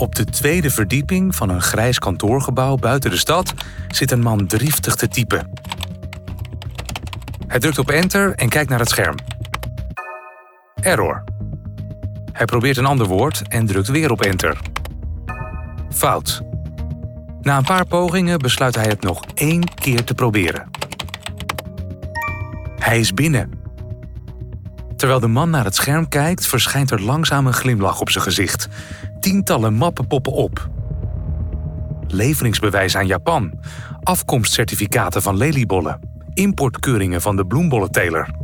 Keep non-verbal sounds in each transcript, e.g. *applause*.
Op de tweede verdieping van een grijs kantoorgebouw buiten de stad zit een man driftig te typen. Hij drukt op enter en kijkt naar het scherm. Error. Hij probeert een ander woord en drukt weer op enter. Fout. Na een paar pogingen besluit hij het nog één keer te proberen. Hij is binnen. Terwijl de man naar het scherm kijkt, verschijnt er langzaam een glimlach op zijn gezicht. Tientallen mappen poppen op. Leveringsbewijs aan Japan, afkomstcertificaten van leliebollen, importkeuringen van de bloembollenteler.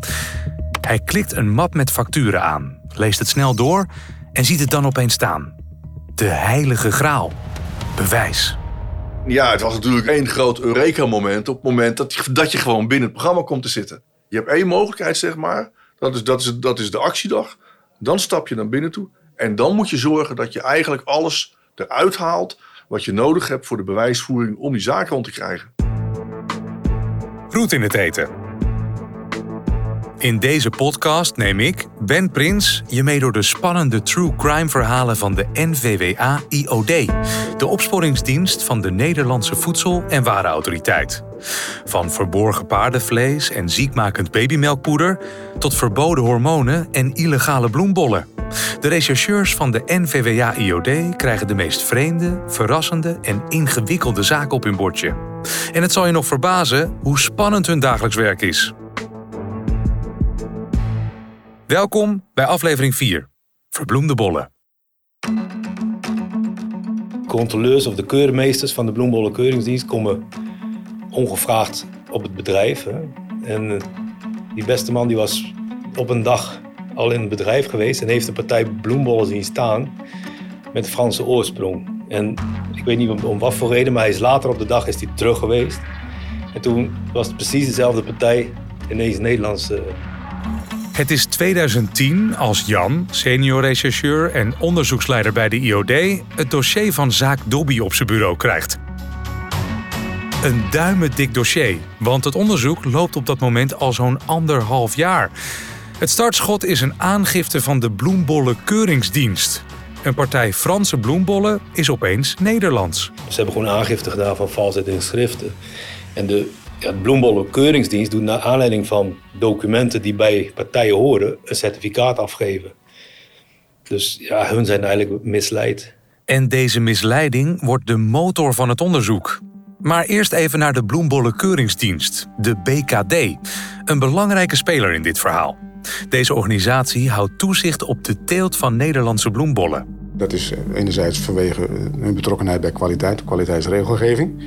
Hij klikt een map met facturen aan, leest het snel door en ziet het dan opeens staan. De heilige graal. Bewijs. Ja, het was natuurlijk één groot Eureka-moment op het moment dat je, dat je gewoon binnen het programma komt te zitten. Je hebt één mogelijkheid, zeg maar. Dat is, dat, is, dat is de actiedag. Dan stap je naar binnen toe. En dan moet je zorgen dat je eigenlijk alles eruit haalt wat je nodig hebt voor de bewijsvoering om die zaak rond te krijgen. Roet in het eten. In deze podcast neem ik, Ben Prins, je mee door de spannende true crime verhalen van de NVWA-IOD, de opsporingsdienst van de Nederlandse Voedsel- en Warenautoriteit. Van verborgen paardenvlees en ziekmakend babymelkpoeder tot verboden hormonen en illegale bloembollen. De rechercheurs van de NVWA-IOD krijgen de meest vreemde, verrassende en ingewikkelde zaken op hun bordje. En het zal je nog verbazen hoe spannend hun dagelijks werk is. Welkom bij aflevering 4. Verbloemde bollen. Controleurs of de keurmeesters van de bloembollenkeuringsdienst komen ongevraagd op het bedrijf. En eh, die beste man die was op een dag al in het bedrijf geweest en heeft de partij bloembollen zien staan met Franse oorsprong. En ik weet niet om, wat voor reden, maar hij is later op de dag is hij terug geweest. En toen was het precies dezelfde partij ineens Nederlandse het is 2010 als Jan, senior rechercheur en onderzoeksleider bij de IOD, het dossier van zaak Dobby op zijn bureau krijgt. Een duimendik dossier, want het onderzoek loopt op dat moment al zo'n anderhalf jaar. Het startschot is een aangifte van de Bloembollen Keuringsdienst. Een partij Franse bloembollen is opeens Nederlands. Ze hebben gewoon aangifte gedaan van valsheid in schriften. En de ja, de Bloembollenkeuringsdienst doet naar aanleiding van documenten die bij partijen horen een certificaat afgeven. Dus ja, hun zijn eigenlijk misleid. En deze misleiding wordt de motor van het onderzoek. Maar eerst even naar de Bloembollenkeuringsdienst, de BKD. Een belangrijke speler in dit verhaal. Deze organisatie houdt toezicht op de teelt van Nederlandse bloembollen. Dat is enerzijds vanwege hun betrokkenheid bij kwaliteit, kwaliteitsregelgeving.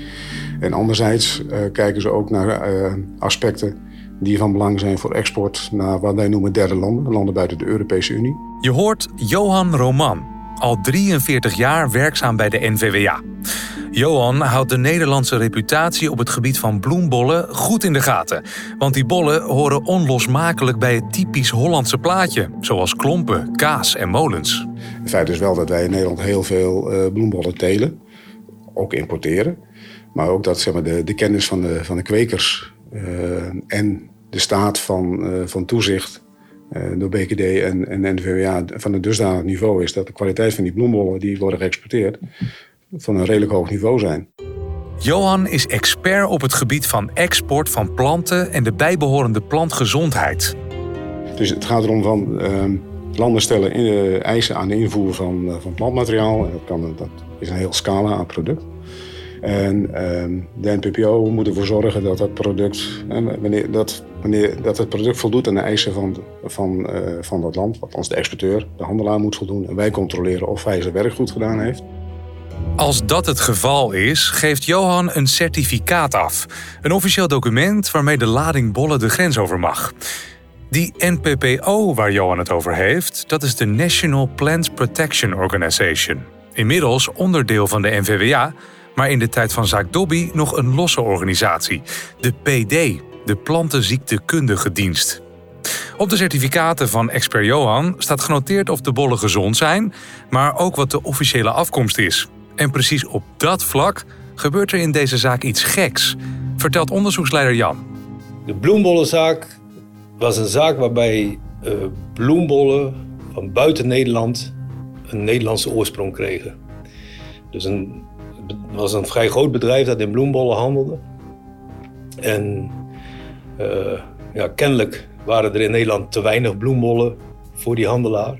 En anderzijds uh, kijken ze ook naar uh, aspecten die van belang zijn voor export naar wat wij noemen derde landen, landen buiten de Europese Unie. Je hoort Johan Roman, al 43 jaar werkzaam bij de NVWA. Johan houdt de Nederlandse reputatie op het gebied van bloembollen goed in de gaten. Want die bollen horen onlosmakelijk bij het typisch Hollandse plaatje, zoals klompen, kaas en molens. Het feit is wel dat wij in Nederland heel veel uh, bloembollen telen, ook importeren. Maar ook dat zeg maar, de, de kennis van de, van de kwekers uh, en de staat van, uh, van toezicht door BKD en, en NVWA van een dusdanig niveau is dat de kwaliteit van die bloembollen die worden geëxporteerd van een redelijk hoog niveau zijn. Johan is expert op het gebied van export van planten en de bijbehorende plantgezondheid. Dus het gaat erom van ehm, landen stellen in, eisen aan de invoer van, van plantmateriaal. En dat, kan, dat is een heel scala aan product. En ehm, de NPPO moet ervoor zorgen dat het product, wanneer, dat, wanneer, dat het product voldoet aan de eisen van, van, uh, van dat land. Althans de exporteur, de handelaar moet voldoen. En wij controleren of hij zijn werk goed gedaan heeft. Als dat het geval is, geeft Johan een certificaat af. Een officieel document waarmee de lading bollen de grens over mag. Die NPPO waar Johan het over heeft, dat is de National Plant Protection Organization. Inmiddels onderdeel van de NVWA, maar in de tijd van zaak Dobby nog een losse organisatie, de PD, de Plantenziektekundige Dienst. Op de certificaten van expert Johan staat genoteerd of de bollen gezond zijn, maar ook wat de officiële afkomst is. En precies op dat vlak gebeurt er in deze zaak iets geks, vertelt onderzoeksleider Jan. De bloembollenzaak was een zaak waarbij uh, bloembollen van buiten Nederland een Nederlandse oorsprong kregen. Dus een, het was een vrij groot bedrijf dat in bloembollen handelde. En uh, ja, kennelijk waren er in Nederland te weinig bloembollen voor die handelaar.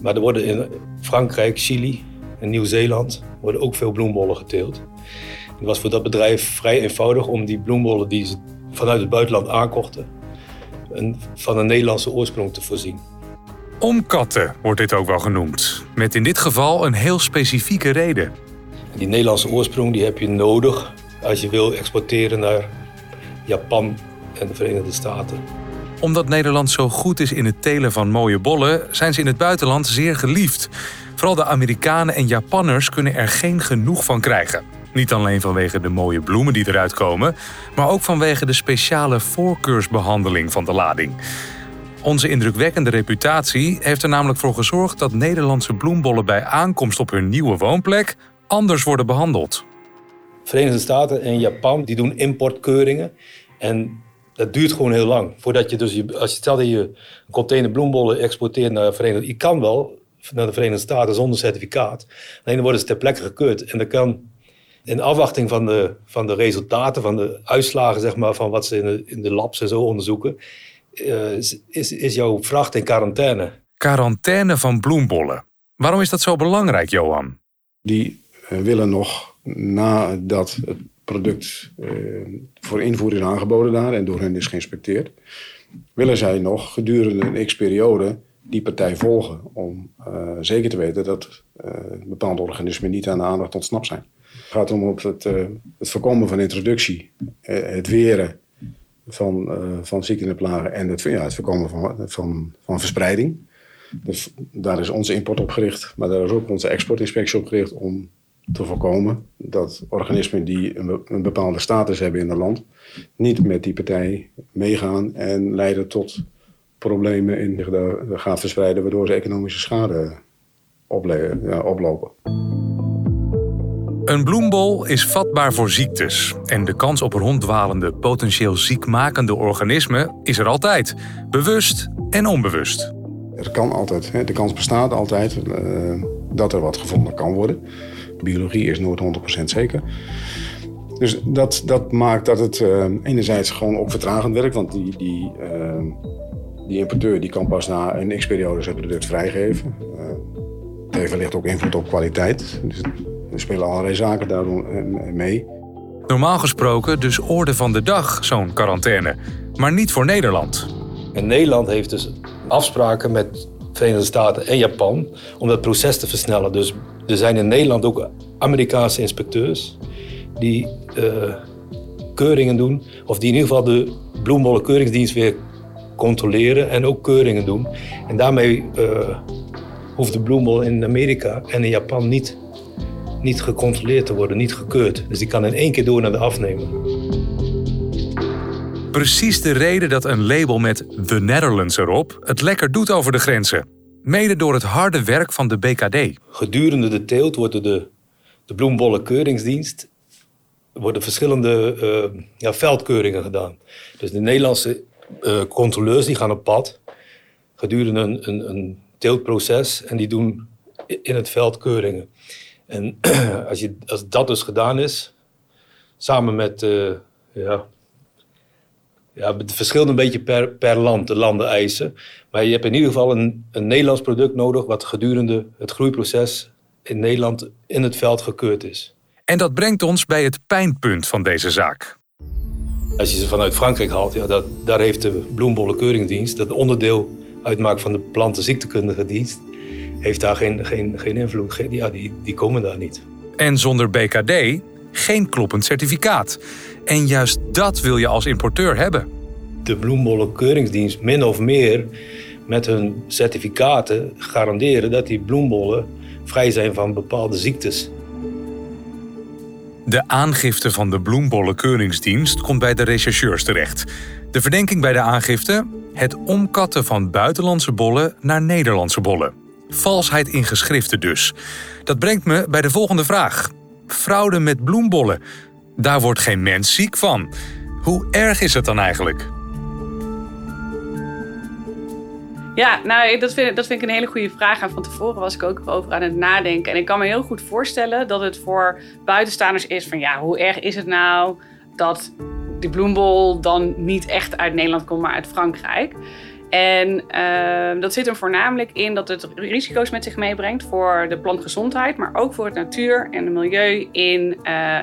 Maar er worden in Frankrijk, Chili en Nieuw-Zeeland worden ook veel bloembollen geteeld. Het was voor dat bedrijf vrij eenvoudig om die bloembollen die ze vanuit het buitenland aankochten, een, van een Nederlandse oorsprong te voorzien. Omkatten wordt dit ook wel genoemd, met in dit geval een heel specifieke reden. Die Nederlandse oorsprong die heb je nodig als je wil exporteren naar Japan en de Verenigde Staten. Omdat Nederland zo goed is in het telen van mooie bollen, zijn ze in het buitenland zeer geliefd. Vooral de Amerikanen en Japanners kunnen er geen genoeg van krijgen. Niet alleen vanwege de mooie bloemen die eruit komen, maar ook vanwege de speciale voorkeursbehandeling van de lading. Onze indrukwekkende reputatie heeft er namelijk voor gezorgd dat Nederlandse bloembollen bij aankomst op hun nieuwe woonplek anders worden behandeld. Verenigde Staten en Japan die doen importkeuringen. En dat duurt gewoon heel lang. Voordat je dus, als je stelt dat je een container bloembollen exporteert naar de Verenigde Je kan wel naar de Verenigde Staten zonder certificaat. Alleen dan worden ze ter plekke gekeurd. En dan kan in afwachting van de, van de resultaten, van de uitslagen zeg maar, van wat ze in de, in de labs en zo onderzoeken, uh, is, is jouw vracht in quarantaine. Quarantaine van bloembollen. Waarom is dat zo belangrijk, Johan? Die uh, willen nog nadat het product uh, voor invoer is aangeboden daar en door hen is geïnspecteerd, willen zij nog gedurende een x-periode die partij volgen om zeker te weten dat bepaalde organismen niet aan de aandacht ontsnapt zijn. Het gaat om het, het voorkomen van introductie, het weren van, van ziekten en plagen en het, ja, het voorkomen van, van, van verspreiding. Dus daar is onze import op gericht, maar daar is ook onze exportinspectie op gericht om te voorkomen dat organismen die een, een bepaalde status hebben in het land niet met die partij meegaan en leiden tot problemen in de gaat verspreiden, waardoor ze economische schade ja, oplopen. Een bloembol is vatbaar voor ziektes en de kans op ronddwalende, potentieel ziekmakende organismen is er altijd, bewust en onbewust. Er kan altijd, de kans bestaat altijd uh, dat er wat gevonden kan worden. Biologie is nooit 100% zeker. Dus dat, dat maakt dat het uh, enerzijds gewoon op vertragend werkt, want die, die, uh, die importeur die kan pas na een x-periode zijn product vrijgeven. het heeft wellicht ook invloed op kwaliteit. Dus er spelen allerlei zaken daarom eh, mee. Normaal gesproken dus orde van de dag, zo'n quarantaine. Maar niet voor Nederland. En Nederland heeft dus afspraken met Verenigde Staten en Japan om dat proces te versnellen. Dus er zijn in Nederland ook Amerikaanse inspecteurs die uh, keuringen doen, of die in ieder geval de bloembollenkeuringsdienst weer controleren en ook keuringen doen. En daarmee uh, hoeft de bloembol in Amerika en in Japan niet niet gecontroleerd te worden, niet gekeurd. Dus die kan in één keer door naar de afnemer. Precies de reden dat een label met The Netherlands erop het lekker doet over de grenzen. Mede door het harde werk van de BKD. Gedurende de teelt wordt de, de bloembollenkeuringsdienst worden verschillende uh, ja, veldkeuringen gedaan. Dus de Nederlandse uh, controleurs die gaan op pad gedurende een, een, een teeltproces en die doen in het veld keuringen. En *clears throat* als, je, als dat dus gedaan is, samen met, uh, ja, ja, het verschilt een beetje per, per land, de landen eisen. Maar je hebt in ieder geval een, een Nederlands product nodig wat gedurende het groeiproces in Nederland in het veld gekeurd is. En dat brengt ons bij het pijnpunt van deze zaak. Als je ze vanuit Frankrijk haalt, ja, dat, daar heeft de bloembollenkeuringsdienst, dat onderdeel uitmaakt van de plantenziektekundige dienst, heeft daar geen, geen, geen invloed. Geen, ja, die, die komen daar niet. En zonder BKD geen kloppend certificaat. En juist dat wil je als importeur hebben. De bloembollenkeuringsdienst min of meer met hun certificaten garanderen dat die bloembollen vrij zijn van bepaalde ziektes. De aangifte van de bloembollenkeuringsdienst komt bij de rechercheurs terecht. De verdenking bij de aangifte? Het omkatten van buitenlandse bollen naar Nederlandse bollen. Valsheid in geschriften dus. Dat brengt me bij de volgende vraag. Fraude met bloembollen. Daar wordt geen mens ziek van. Hoe erg is het dan eigenlijk? Ja, nou, dat vind, dat vind ik een hele goede vraag. En van tevoren was ik ook over aan het nadenken. En ik kan me heel goed voorstellen dat het voor buitenstaanders is van... ja, hoe erg is het nou dat die bloembol dan niet echt uit Nederland komt, maar uit Frankrijk? En uh, dat zit er voornamelijk in dat het risico's met zich meebrengt voor de plantgezondheid, maar ook voor het natuur en het milieu in uh,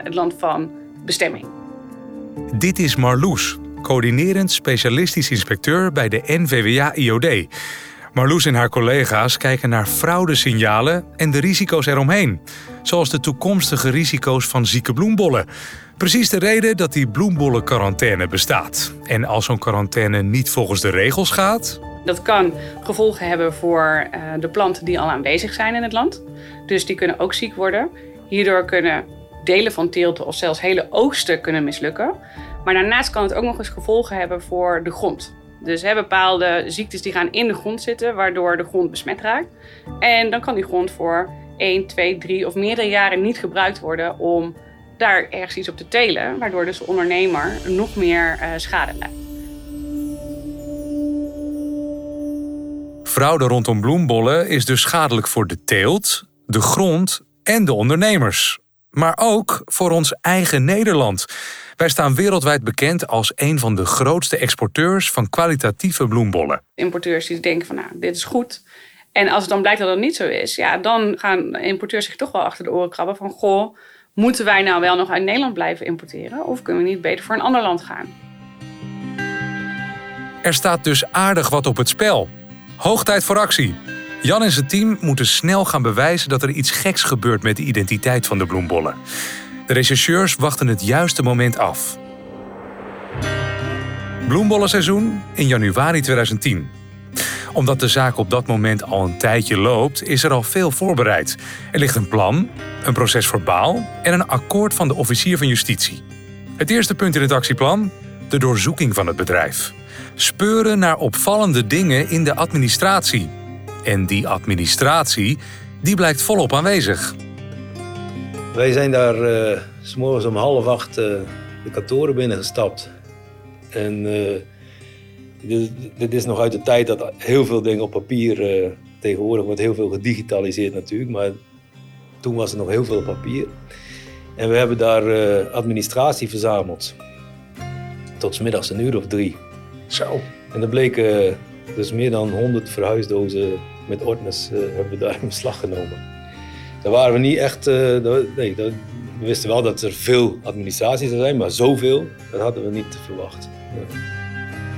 het land van bestemming. Dit is Marloes, coördinerend specialistisch inspecteur bij de NVWA-IOD. Marloes en haar collega's kijken naar fraudesignalen en de risico's eromheen. Zoals de toekomstige risico's van zieke bloembollen. Precies de reden dat die bloembollenquarantaine bestaat. En als zo'n quarantaine niet volgens de regels gaat. Dat kan gevolgen hebben voor uh, de planten die al aanwezig zijn in het land. Dus die kunnen ook ziek worden. Hierdoor kunnen delen van teelten of zelfs hele oogsten kunnen mislukken. Maar daarnaast kan het ook nog eens gevolgen hebben voor de grond. Dus hè, bepaalde ziektes die gaan in de grond zitten, waardoor de grond besmet raakt. En dan kan die grond voor 1, 2, 3 of meerdere jaren niet gebruikt worden om daar ergens iets op te telen, waardoor dus de ondernemer nog meer uh, schade leidt. Fraude rondom bloembollen is dus schadelijk voor de teelt, de grond en de ondernemers. Maar ook voor ons eigen Nederland. Wij staan wereldwijd bekend als een van de grootste exporteurs van kwalitatieve bloembollen. Importeurs die denken van nou, dit is goed. En als het dan blijkt dat dat niet zo is, ja, dan gaan importeurs zich toch wel achter de oren krabben van goh, moeten wij nou wel nog uit Nederland blijven importeren of kunnen we niet beter voor een ander land gaan? Er staat dus aardig wat op het spel. Hoog tijd voor actie. Jan en zijn team moeten snel gaan bewijzen dat er iets geks gebeurt met de identiteit van de bloembollen. De rechercheurs wachten het juiste moment af. Bloembollenseizoen in januari 2010. Omdat de zaak op dat moment al een tijdje loopt, is er al veel voorbereid. Er ligt een plan, een proces verbaal en een akkoord van de officier van justitie. Het eerste punt in het actieplan: de doorzoeking van het bedrijf. Speuren naar opvallende dingen in de administratie. En die administratie, die blijkt volop aanwezig. Wij zijn daar uh, s morgens om half acht uh, de kantoren binnengestapt. En uh, dit, dit, is nog uit de tijd dat heel veel dingen op papier... tegenwoordig wordt heel veel gedigitaliseerd natuurlijk, maar toen was er nog heel veel op papier. En we hebben daar administratie verzameld. Tot middags een uur of drie. Zo. En er bleken dus meer dan 100 verhuisdozen met ordners hebben we daar in beslag genomen. Daar waren we niet echt. Uh, nee, we wisten wel dat er veel administratie zou zijn, maar zoveel, dat hadden we niet verwacht.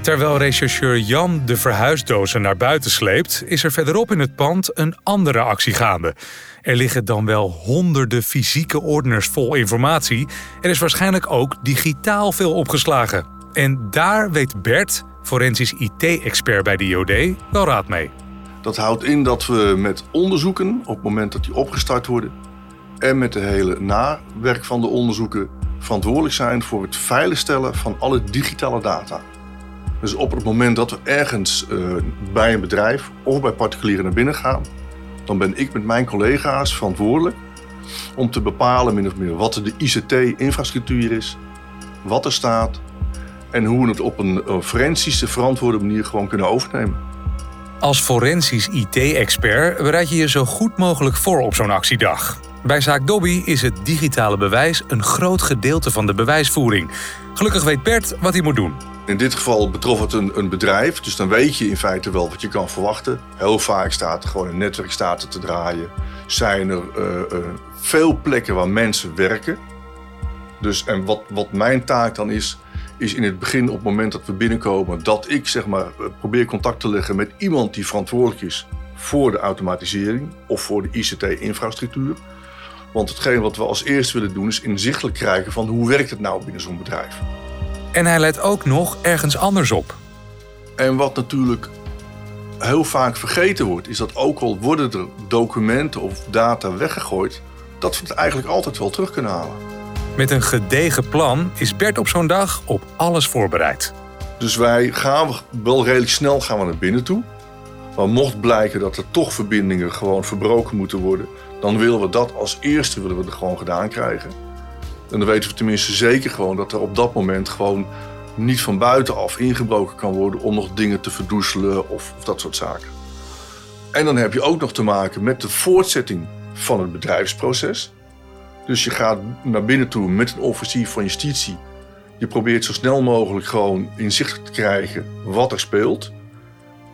Terwijl rechercheur Jan de verhuisdozen naar buiten sleept, is er verderop in het pand een andere actie gaande. Er liggen dan wel honderden fysieke ordners vol informatie. Er is waarschijnlijk ook digitaal veel opgeslagen. En daar weet Bert, forensisch IT-expert bij de IOD, wel raad mee. Dat houdt in dat we met onderzoeken, op het moment dat die opgestart worden, en met de hele nawerk van de onderzoeken verantwoordelijk zijn voor het veiligstellen van alle digitale data. Dus op het moment dat we ergens uh, bij een bedrijf of bij particulieren naar binnen gaan, dan ben ik met mijn collega's verantwoordelijk om te bepalen min of meer wat de ICT-infrastructuur is, wat er staat en hoe we het op een forensische verantwoorde manier gewoon kunnen overnemen. Als forensisch IT-expert bereid je je zo goed mogelijk voor op zo'n actiedag. Bij zaak Dobby is het digitale bewijs een groot gedeelte van de bewijsvoering. Gelukkig weet Bert wat hij moet doen. In dit geval betrof het een, een, bedrijf, dus dan weet je in feite wel wat je kan verwachten. Heel vaak staat er gewoon een netwerk staat te draaien. Zijn er uh, veel plekken waar mensen werken. Dus en wat, wat mijn taak dan is, is in het begin, op het moment dat we binnenkomen, dat ik zeg maar, probeer contact te leggen met iemand die verantwoordelijk is voor de automatisering of voor de ICT-infrastructuur. Want hetgeen wat we als eerste willen doen, is inzichtelijk krijgen van hoe werkt het nou binnen zo'n bedrijf. En hij let ook nog ergens anders op. En wat natuurlijk heel vaak vergeten wordt, is dat ook al worden er documenten of data weggegooid, dat we het eigenlijk altijd wel terug kunnen halen. Met een gedegen plan is Bert op zo'n dag op alles voorbereid. Dus wij gaan wel redelijk snel gaan we naar binnen toe. Maar mocht blijken dat er toch verbindingen gewoon verbroken moeten worden, dan willen we dat als eerste willen we er gewoon gedaan krijgen. En dan weten we tenminste zeker gewoon dat er op dat moment gewoon niet van buitenaf ingebroken kan worden om nog dingen te verdoezelen of, of dat soort zaken. En dan heb je ook nog te maken met de voortzetting van het bedrijfsproces. Dus je gaat naar binnen toe met een officier van justitie. Je probeert zo snel mogelijk gewoon inzicht te krijgen wat er speelt.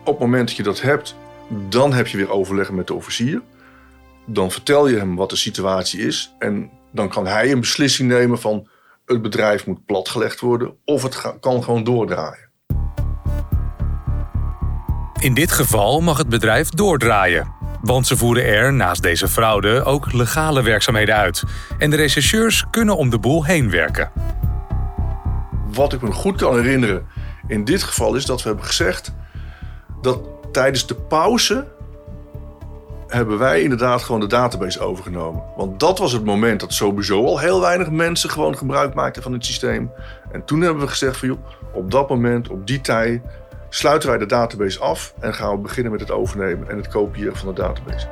Op het moment dat je dat hebt, dan heb je weer overleggen met de officier. Dan vertel je hem wat de situatie is. En dan kan hij een beslissing nemen van het bedrijf moet platgelegd worden of het kan gewoon doordraaien. In dit geval mag het bedrijf doordraaien. Want ze voeren er, naast deze fraude, ook legale werkzaamheden uit. En de rechercheurs kunnen om de boel heen werken. Wat ik me goed kan herinneren in dit geval is dat we hebben gezegd dat tijdens de pauze hebben wij inderdaad gewoon de database overgenomen. Want dat was het moment dat sowieso al heel weinig mensen gewoon gebruik maakten van het systeem. En toen hebben we gezegd van joh, op dat moment, op die tijd, sluiten wij de database af en gaan we beginnen met het overnemen en het kopiëren van de database.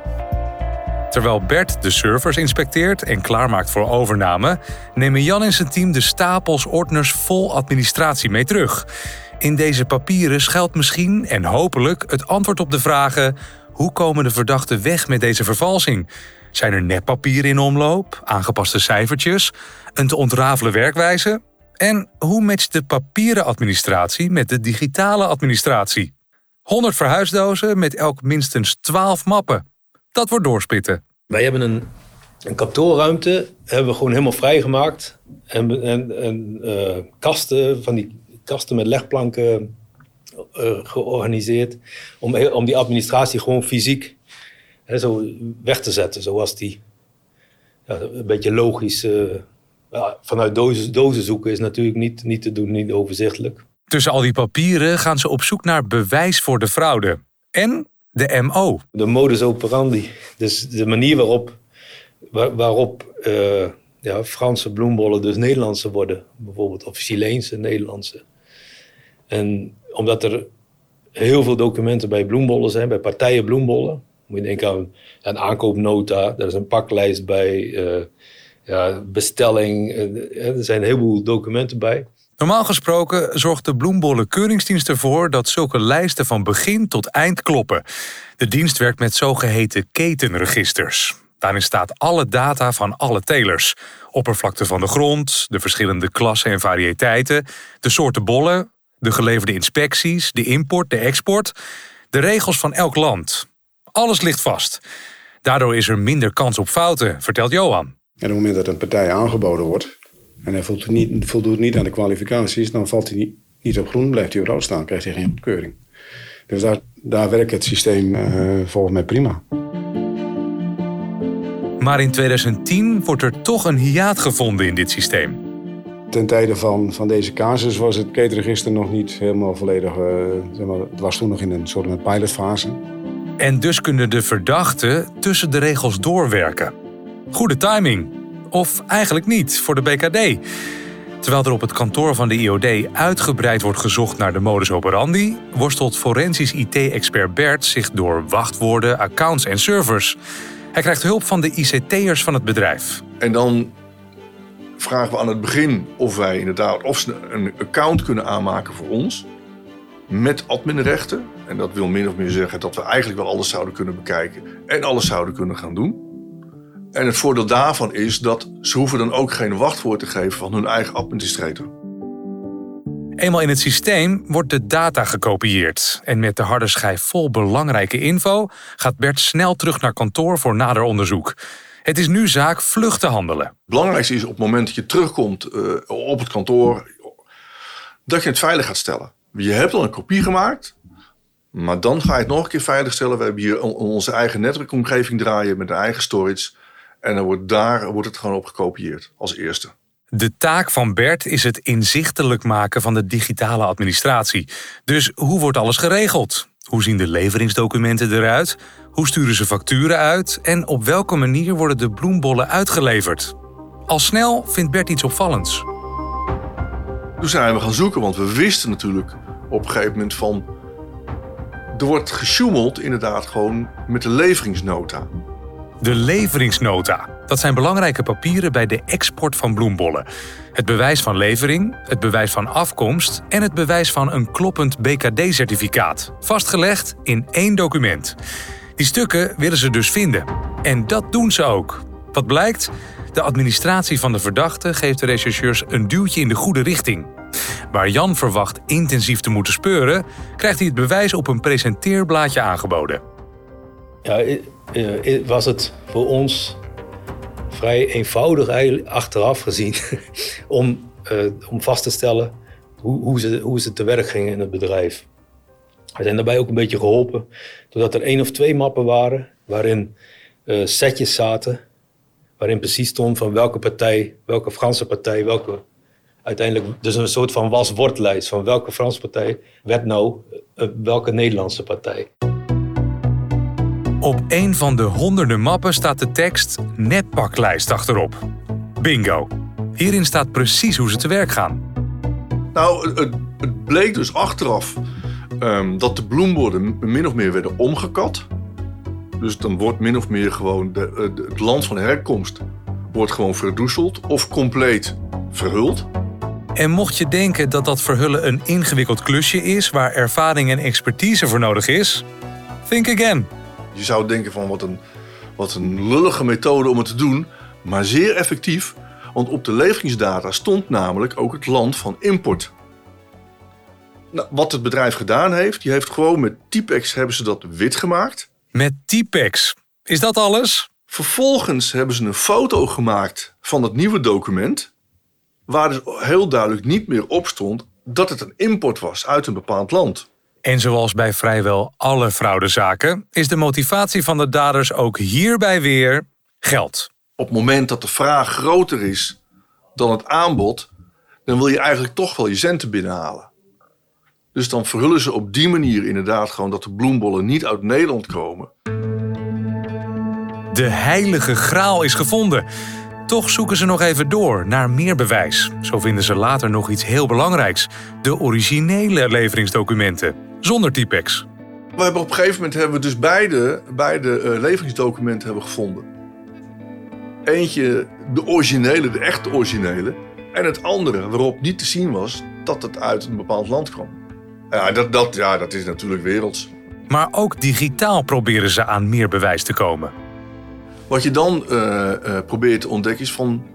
Terwijl Bert de servers inspecteert en klaarmaakt voor overname, nemen Jan en zijn team de stapels ordners vol administratie mee terug. In deze papieren schuilt misschien en hopelijk het antwoord op de vragen: hoe komen de verdachten weg met deze vervalsing? Zijn er neppapieren in omloop, aangepaste cijfertjes, een te ontrafelen werkwijze? En hoe matcht de papieren administratie met de digitale administratie? 100 verhuisdozen met elk minstens 12 mappen. Dat wordt doorspitten. Wij hebben een, een kantoorruimte hebben we gewoon helemaal vrijgemaakt. En, en, uh, kasten, van die kasten met legplanken uh, georganiseerd. Om, om die administratie gewoon fysiek zo weg te zetten. Zoals die ja, een beetje logisch. Ja, vanuit dozen, dozen zoeken is natuurlijk niet, niet te doen, niet overzichtelijk. Tussen al die papieren gaan ze op zoek naar bewijs voor de fraude. En de MO. De modus operandi. Dus de manier waarop, waar, waarop uh, ja, Franse bloembollen dus Nederlandse worden. Bijvoorbeeld of Chileense Nederlandse. En omdat er heel veel documenten bij bloembollen zijn, bij partijen bloembollen. Moet je denken aan een aankoopnota, er is een paklijst bij, uh, ja, bestelling. Uh, er zijn een heleboel documenten bij. Normaal gesproken zorgt de Bloembollen Keuringsdienst ervoor dat zulke lijsten van begin tot eind kloppen. De dienst werkt met zogeheten ketenregisters. Daarin staat alle data van alle telers. Oppervlakte van de grond, de verschillende klassen en variëteiten, de soorten bollen, de geleverde inspecties, de import, de export, de regels van elk land. Alles ligt vast. Daardoor is er minder kans op fouten, vertelt Johan. En op het moment dat een partij aangeboden wordt en hij voldoet niet, voldoet niet aan de kwalificaties, dan valt hij niet, niet op groen, blijft hij op rood staan, krijgt hij geen goedkeuring. Dus daar, daar werkt het systeem uh, volgens mij prima. Maar in 2010 wordt er toch een hiaat gevonden in dit systeem. Ten tijde van, van deze casus was het ketenregister nog niet helemaal volledig. Uh, zeg maar, het was toen nog in een soort pilotfase. En dus kunnen de verdachten tussen de regels doorwerken. Goede timing. Of eigenlijk niet voor de BKD. Terwijl er op het kantoor van de IOD uitgebreid wordt gezocht naar de modus operandi, worstelt forensisch IT-expert Bert zich door wachtwoorden, accounts en servers. Hij krijgt hulp van de ICT'ers van het bedrijf. En dan vragen we aan het begin of wij inderdaad of ze een account kunnen aanmaken voor ons. Met adminrechten. En dat wil min of meer zeggen dat we eigenlijk wel alles zouden kunnen bekijken. En alles zouden kunnen gaan doen. En het voordeel daarvan is dat ze hoeven dan ook geen wachtwoord te geven van hun eigen administrator. Eenmaal in het systeem wordt de data gekopieerd. En met de harde schijf vol belangrijke info gaat Bert snel terug naar kantoor voor nader onderzoek. Het is nu zaak vlug te handelen. Het belangrijkste is op het moment dat je terugkomt uh, op het kantoor, dat je het veilig gaat stellen. Je hebt al een kopie gemaakt, maar dan ga je het nog een keer veilig stellen. We hebben hier onze eigen netwerkomgeving draaien met een eigen storage. En dan wordt daar wordt het gewoon op gekopieerd als eerste. De taak van Bert is het inzichtelijk maken van de digitale administratie. Dus hoe wordt alles geregeld? Hoe zien de leveringsdocumenten eruit? Hoe sturen ze facturen uit? En op welke manier worden de bloembollen uitgeleverd? Al snel vindt Bert iets opvallends. Toen zijn we gaan zoeken, want we wisten natuurlijk op een gegeven moment van... Er wordt gesjoemeld inderdaad gewoon met de leveringsnota. De leveringsnota. Dat zijn belangrijke papieren bij de export van bloembollen. Het bewijs van levering, het bewijs van afkomst en het bewijs van een kloppend BKD-certificaat. Vastgelegd in één document. Die stukken willen ze dus vinden. En dat doen ze ook. Wat blijkt? De administratie van de verdachte geeft de rechercheurs een duwtje in de goede richting. Waar Jan verwacht intensief te moeten speuren, krijgt hij het bewijs op een presenteerblaadje aangeboden. Ja, was het voor ons vrij eenvoudig achteraf gezien *laughs* om, uh, om vast te stellen hoe, hoe, ze, hoe ze te werk gingen in het bedrijf. We zijn daarbij ook een beetje geholpen doordat er één of twee mappen waren waarin uh, setjes zaten waarin precies stond van welke partij, welke Franse partij, welke uiteindelijk dus een soort van was-wordlijst van welke Franse partij werd nou welke Nederlandse partij. Op een van de honderden mappen staat de tekst netpaklijst achterop. Bingo. Hierin staat precies hoe ze te werk gaan. Nou, het, het bleek dus achteraf um, dat de bloemborden min of meer werden omgekat. Dus dan wordt min of meer gewoon de, de, het land van herkomst wordt gewoon verdoezeld of compleet verhuld. En mocht je denken dat dat verhullen een ingewikkeld klusje is waar ervaring en expertise voor nodig is, think again. Je zou denken van wat een, wat een lullige methode om het te doen, maar zeer effectief. Want op de leveringsdata stond namelijk ook het land van import. Nou, wat het bedrijf gedaan heeft, die heeft gewoon met Typex hebben ze dat wit gemaakt. Met Typex? Is dat alles? Vervolgens hebben ze een foto gemaakt van het nieuwe document. Waar dus heel duidelijk niet meer op stond dat het een import was uit een bepaald land. En zoals bij vrijwel alle fraudezaken is de motivatie van de daders ook hierbij weer geld. Op het moment dat de vraag groter is dan het aanbod, dan wil je eigenlijk toch wel je centen binnenhalen. Dus dan verhullen ze op die manier inderdaad gewoon dat de bloembollen niet uit Nederland komen. De heilige graal is gevonden. Toch zoeken ze nog even door naar meer bewijs. Zo vinden ze later nog iets heel belangrijks: de originele leveringsdocumenten, zonder Typex. We hebben op een gegeven moment hebben we dus beide, beide uh, leveringsdocumenten hebben gevonden. Eentje de originele, de echte originele. En het andere waarop niet te zien was dat het uit een bepaald land kwam. Ja, dat, dat, ja, dat is natuurlijk werelds. Maar ook digitaal proberen ze aan meer bewijs te komen. Wat je dan uh, uh, probeert te ontdekken is van...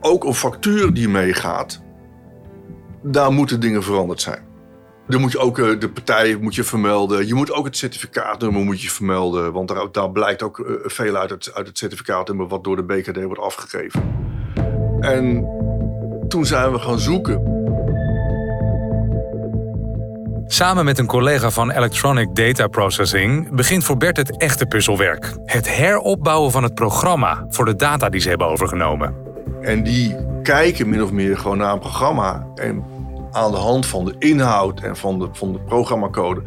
ook een factuur die meegaat... daar moeten dingen veranderd zijn. Dan moet je ook uh, de partij moet je vermelden. Je moet ook het certificaatnummer moet je vermelden. Want daar, daar blijkt ook veel uit het, uit het certificaatnummer... wat door de BKD wordt afgegeven. En toen zijn we gaan zoeken... Samen met een collega van Electronic Data Processing begint voor Bert het echte puzzelwerk. Het heropbouwen van het programma voor de data die ze hebben overgenomen. En die kijken min of meer gewoon naar een programma. En aan de hand van de inhoud en van de, van de programmacode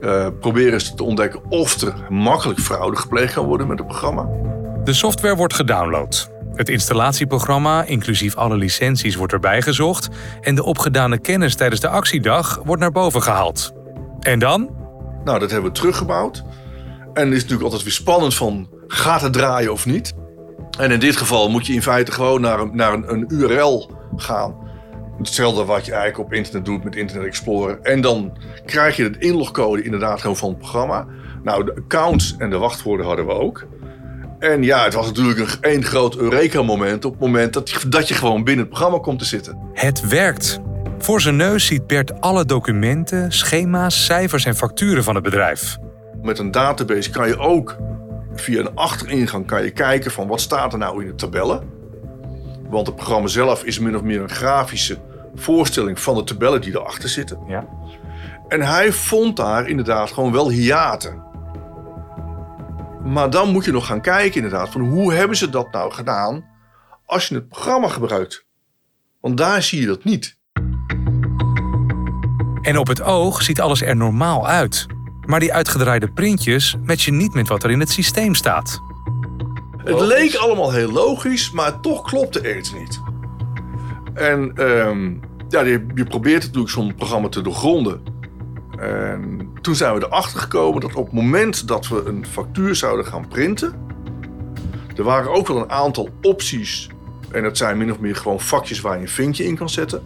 uh, proberen ze te ontdekken of er makkelijk fraude gepleegd kan worden met het programma. De software wordt gedownload. Het installatieprogramma, inclusief alle licenties, wordt erbij gezocht en de opgedane kennis tijdens de actiedag wordt naar boven gehaald. En dan? Nou, dat hebben we teruggebouwd. En het is natuurlijk altijd weer spannend van, gaat het draaien of niet? En in dit geval moet je in feite gewoon naar een, naar een, een URL gaan. Hetzelfde wat je eigenlijk op internet doet met Internet Explorer. En dan krijg je de inlogcode inderdaad gewoon van het programma. Nou, de accounts en de wachtwoorden hadden we ook. En ja, het was natuurlijk een één groot Eureka-moment op het moment dat je, dat je gewoon binnen het programma komt te zitten. Het werkt. Voor zijn neus ziet Bert alle documenten, schema's, cijfers en facturen van het bedrijf. Met een database kan je ook via een achteringang kan je kijken van wat staat er nou in de tabellen. Want het programma zelf is min of meer een grafische voorstelling van de tabellen die erachter zitten. Ja. En hij vond daar inderdaad gewoon wel hiaten. Maar dan moet je nog gaan kijken inderdaad van hoe hebben ze dat nou gedaan als je het programma gebruikt. Want daar zie je dat niet. En op het oog ziet alles er normaal uit. Maar die uitgedraaide printjes matchen niet met wat er in het systeem staat. Het leek allemaal heel logisch, maar toch klopte er iets niet. En um, ja, je, je probeert natuurlijk zo'n programma te doorgronden. En toen zijn we erachter gekomen dat op het moment dat we een factuur zouden gaan printen, Er waren ook wel een aantal opties. En dat zijn min of meer gewoon vakjes waar je een vinkje in kan zetten.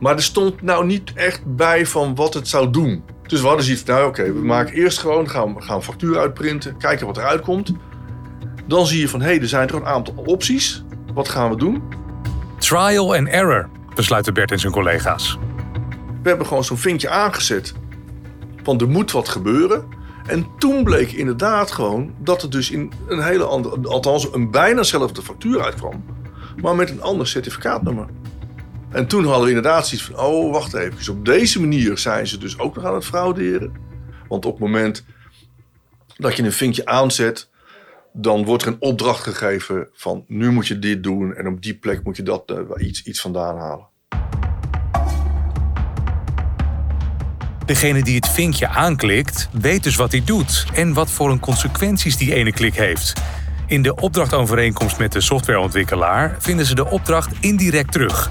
Maar er stond nou niet echt bij van wat het zou doen. Dus we hadden zoiets van, nou oké, we maken eerst gewoon, gaan, gaan een factuur uitprinten, kijken wat eruit komt. Dan zie je van, hé, hey, er zijn toch een aantal opties. Wat gaan we doen? Trial and error, besluiten Bert en zijn collega's. We hebben gewoon zo'n vinkje aangezet. Van er moet wat gebeuren. En toen bleek inderdaad gewoon dat er dus in een hele andere, althans een bijna dezelfde factuur uitkwam. Maar met een ander certificaatnummer. En toen hadden we inderdaad zoiets van, oh wacht even. Dus op deze manier zijn ze dus ook nog aan het frauderen. Want op het moment dat je een vinkje aanzet, dan wordt er een opdracht gegeven van nu moet je dit doen en op die plek moet je dat uh, iets, iets vandaan halen. Degene die het vinkje aanklikt, weet dus wat hij doet en wat voor een consequenties die ene klik heeft. In de opdrachtovereenkomst met de softwareontwikkelaar vinden ze de opdracht indirect terug.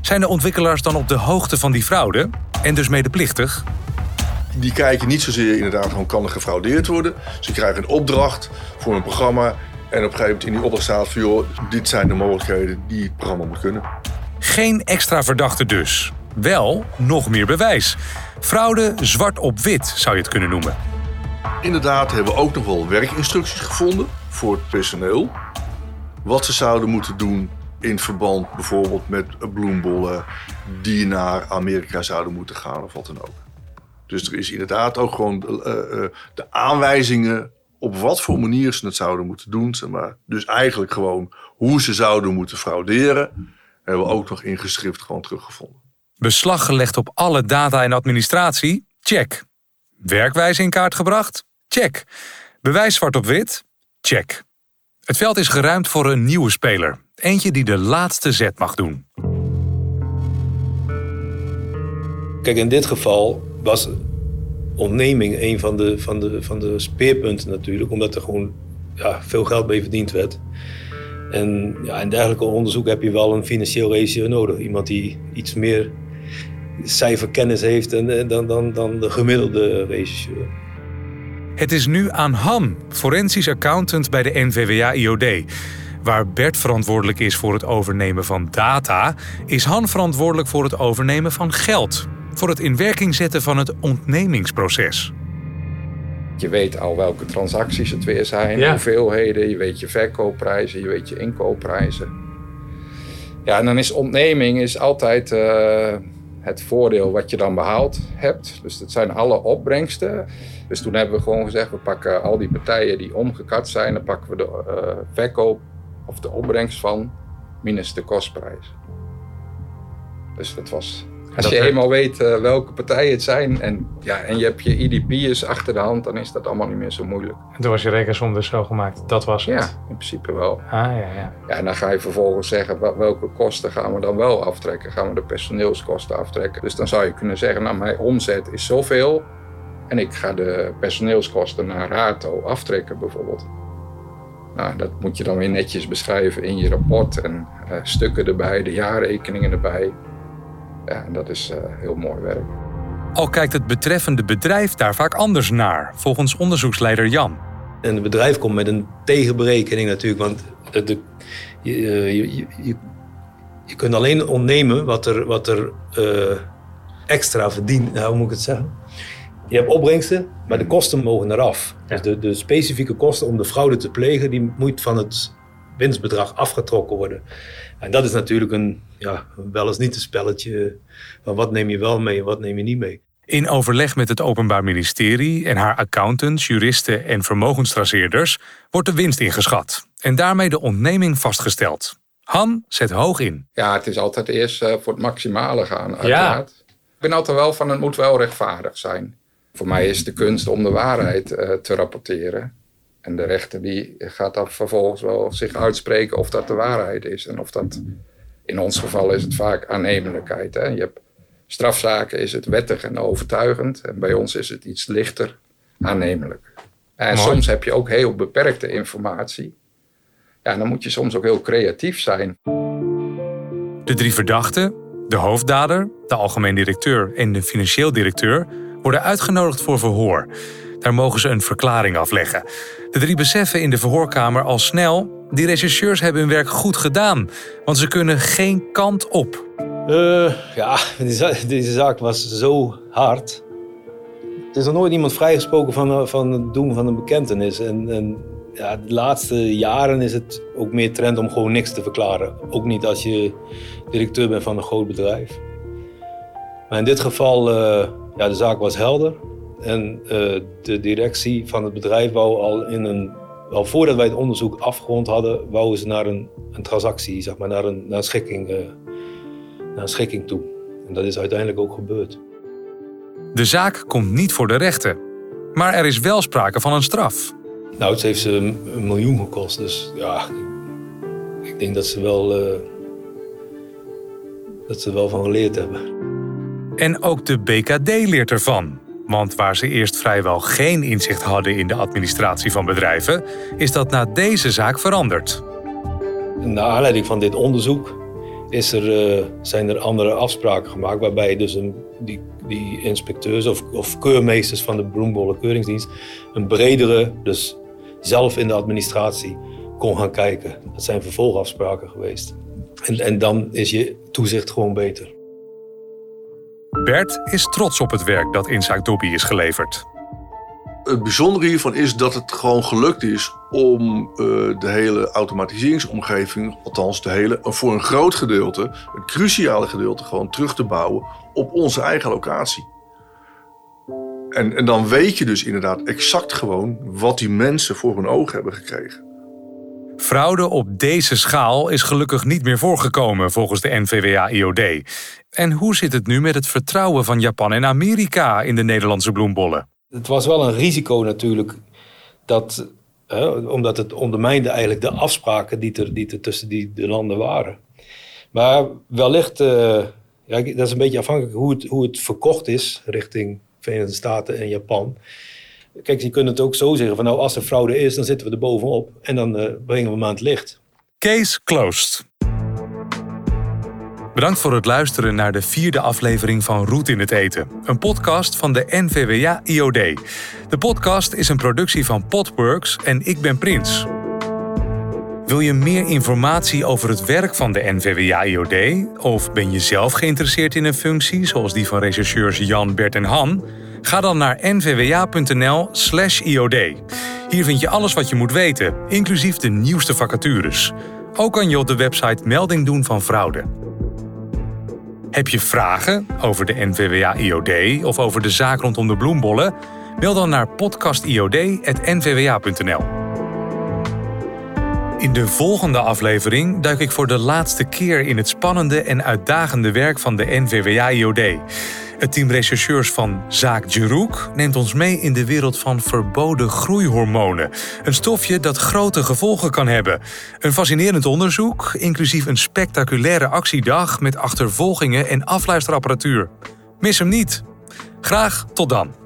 Zijn de ontwikkelaars dan op de hoogte van die fraude en dus medeplichtig? Die kijken niet zozeer inderdaad van kan er gefraudeerd worden. Ze krijgen een opdracht voor een programma en op een gegeven moment in die opdracht staat van joh, dit zijn de mogelijkheden die het programma moet kunnen. Geen extra verdachte dus. Wel nog meer bewijs. Fraude zwart op wit zou je het kunnen noemen. Inderdaad hebben we ook nog wel werkinstructies gevonden voor het personeel. Wat ze zouden moeten doen in verband bijvoorbeeld met bloembollen die naar Amerika zouden moeten gaan of wat dan ook. Dus er is inderdaad ook gewoon uh, uh, de aanwijzingen op wat voor manier ze het zouden moeten doen. Zeg maar. Dus eigenlijk gewoon hoe ze zouden moeten frauderen, hebben we ook nog in geschrift gewoon teruggevonden. Beslag gelegd op alle data en administratie? Check. Werkwijze in kaart gebracht? Check. Bewijs zwart op wit? Check. Het veld is geruimd voor een nieuwe speler. Eentje die de laatste zet mag doen. Kijk, in dit geval was ontneming een van de, van de, van de speerpunten natuurlijk, omdat er gewoon ja, veel geld mee verdiend werd. En ja, in dergelijke onderzoek heb je wel een financieel regisseur nodig. Iemand die iets meer cijferkennis heeft dan, dan, dan, dan de gemiddelde regisseur. Het is nu aan Han, forensisch accountant bij de NVWA-IOD. Waar Bert verantwoordelijk is voor het overnemen van data, is Han verantwoordelijk voor het overnemen van geld. Voor het in werking zetten van het ontnemingsproces. Je weet al welke transacties het weer zijn, hoeveelheden, je weet je verkoopprijzen, je weet je inkoopprijzen. Ja, en dan is ontneming is altijd uh, het voordeel wat je dan behaald hebt. Dus dat zijn alle opbrengsten. Dus toen hebben we gewoon gezegd, we pakken al die partijen die omgekat zijn, dan pakken we de uh, verkoop of de opbrengst van minus de kostprijs. Dus dat was. Als je eenmaal weet uh, welke partijen het zijn en, ja, en je hebt je IDP'ers achter de hand, dan is dat allemaal niet meer zo moeilijk. En toen was je rekensom dus zo gemaakt, dat was het? Ja, in principe wel. Ah, ja, ja. ja, en dan ga je vervolgens zeggen, welke kosten gaan we dan wel aftrekken? Gaan we de personeelskosten aftrekken? Dus dan zou je kunnen zeggen, nou mijn omzet is zoveel en ik ga de personeelskosten naar RATO aftrekken bijvoorbeeld. Nou, dat moet je dan weer netjes beschrijven in je rapport en uh, stukken erbij, de jaarrekeningen erbij. Ja, en dat is uh, heel mooi werk. Al kijkt het betreffende bedrijf daar vaak anders naar, volgens onderzoeksleider Jan. En het bedrijf komt met een tegenberekening natuurlijk, want de, je, je, je, je, kunt alleen ontnemen wat er, wat er uh, extra verdient. Nou, hoe moet ik het zeggen? Je hebt opbrengsten, maar de kosten mogen eraf. Ja. Dus de, de, specifieke kosten om de fraude te plegen, die moet van het winstbedrag afgetrokken worden. En dat is natuurlijk een, ja, wel eens niet een spelletje van wat neem je wel mee en wat neem je niet mee. In overleg met het Openbaar Ministerie en haar accountants, juristen en vermogenstraceerders wordt de winst ingeschat en daarmee de ontneming vastgesteld. Han zet hoog in. Ja, het is altijd eerst uh, voor het maximale gaan, uiteraard. Ja. Ik ben altijd wel van het moet wel rechtvaardig zijn. Voor mij is de kunst om de waarheid uh, te rapporteren. En de rechter die gaat dan vervolgens wel zich uitspreken of dat de waarheid is. En of dat, in ons geval is het vaak aannemelijkheid. Hè? Je hebt strafzaken is het wettig en overtuigend. En bij ons is het iets lichter aannemelijk. En Mooi. soms heb je ook heel beperkte informatie. Ja, dan moet je soms ook heel creatief zijn. De drie verdachten, de hoofddader, de algemeen directeur en de financieel directeur worden uitgenodigd voor verhoor. Daar mogen ze een verklaring afleggen. De drie beseffen in de verhoorkamer al snel... die rechercheurs hebben hun werk goed gedaan, want ze kunnen geen kant op. Uh, ja, deze zaak was zo hard. Er is nog nooit iemand vrijgesproken van, van het doen van een bekentenis. En, en ja, de laatste jaren is het ook meer trend om gewoon niks te verklaren. Ook niet als je directeur bent van een groot bedrijf. Maar in dit geval, uh, ja, de zaak was helder. En uh, de directie van het bedrijf wou al in een... Al voordat wij het onderzoek afgerond hadden, wouden ze naar een, een transactie, zeg maar, naar een, naar een schikking, uh, naar een schikking toe. En dat is uiteindelijk ook gebeurd. De zaak komt niet voor de rechter. Maar er is wel sprake van een straf. Nou, het heeft ze een miljoen gekost. Dus ja, ik denk dat ze wel, uh, dat ze er wel van geleerd hebben. En ook de BKD leert ervan. Want waar ze eerst vrijwel geen inzicht hadden in de administratie van bedrijven, is dat na deze zaak veranderd. Naar aanleiding van dit onderzoek is er, uh, zijn er andere afspraken gemaakt waarbij dus een, die, die inspecteurs of, of keurmeesters van de bloembollen keuringsdienst een bredere, dus zelf in de administratie kon gaan kijken. Dat zijn vervolgafspraken geweest. En, en dan is je toezicht gewoon beter. Bert is trots op het werk dat in zaak Dobby is geleverd. Het bijzondere hiervan is dat het gewoon gelukt is om uh, de hele automatiseringsomgeving, althans de hele, voor een groot gedeelte, een cruciale gedeelte, gewoon terug te bouwen op onze eigen locatie. En, en dan weet je dus inderdaad exact gewoon wat die mensen voor hun ogen hebben gekregen. Fraude op deze schaal is gelukkig niet meer voorgekomen volgens de NVWA-IOD. En hoe zit het nu met het vertrouwen van Japan en Amerika in de Nederlandse bloembollen? Het was wel een risico natuurlijk, dat, hè, omdat het ondermijnde eigenlijk de afspraken die er, die er tussen die, de landen waren. Maar wellicht, uh, ja, dat is een beetje afhankelijk hoe het, hoe het verkocht is richting Verenigde Staten en Japan. Kijk, je kunt het ook zo zeggen van nou, als er fraude is, dan zitten we er bovenop en dan uh, brengen we hem aan het licht. Case closed. Bedankt voor het luisteren naar de vierde aflevering van Roet in het Eten, een podcast van de NVWA IOD. De podcast is een productie van Podworks en ik ben Prins. Wil je meer informatie over het werk van de NVWA IOD? Of ben je zelf geïnteresseerd in een functie zoals die van rechercheurs Jan, Bert en Han? Ga dan naar nvwa.nl/iod. Hier vind je alles wat je moet weten, inclusief de nieuwste vacatures. Ook kan je op de website melding doen van fraude. Heb je vragen over de NVWA IOD of over de zaak rondom de bloembollen? Mail dan naar podcastiod.nvwa.nl. In de volgende aflevering duik ik voor de laatste keer in het spannende en uitdagende werk van de NVWA-IOD. Het team rechercheurs van Zaak Jeroek neemt ons mee in de wereld van verboden groeihormonen. Een stofje dat grote gevolgen kan hebben. Een fascinerend onderzoek, inclusief een spectaculaire actiedag met achtervolgingen en afluisterapparatuur. Mis hem niet. Graag tot dan.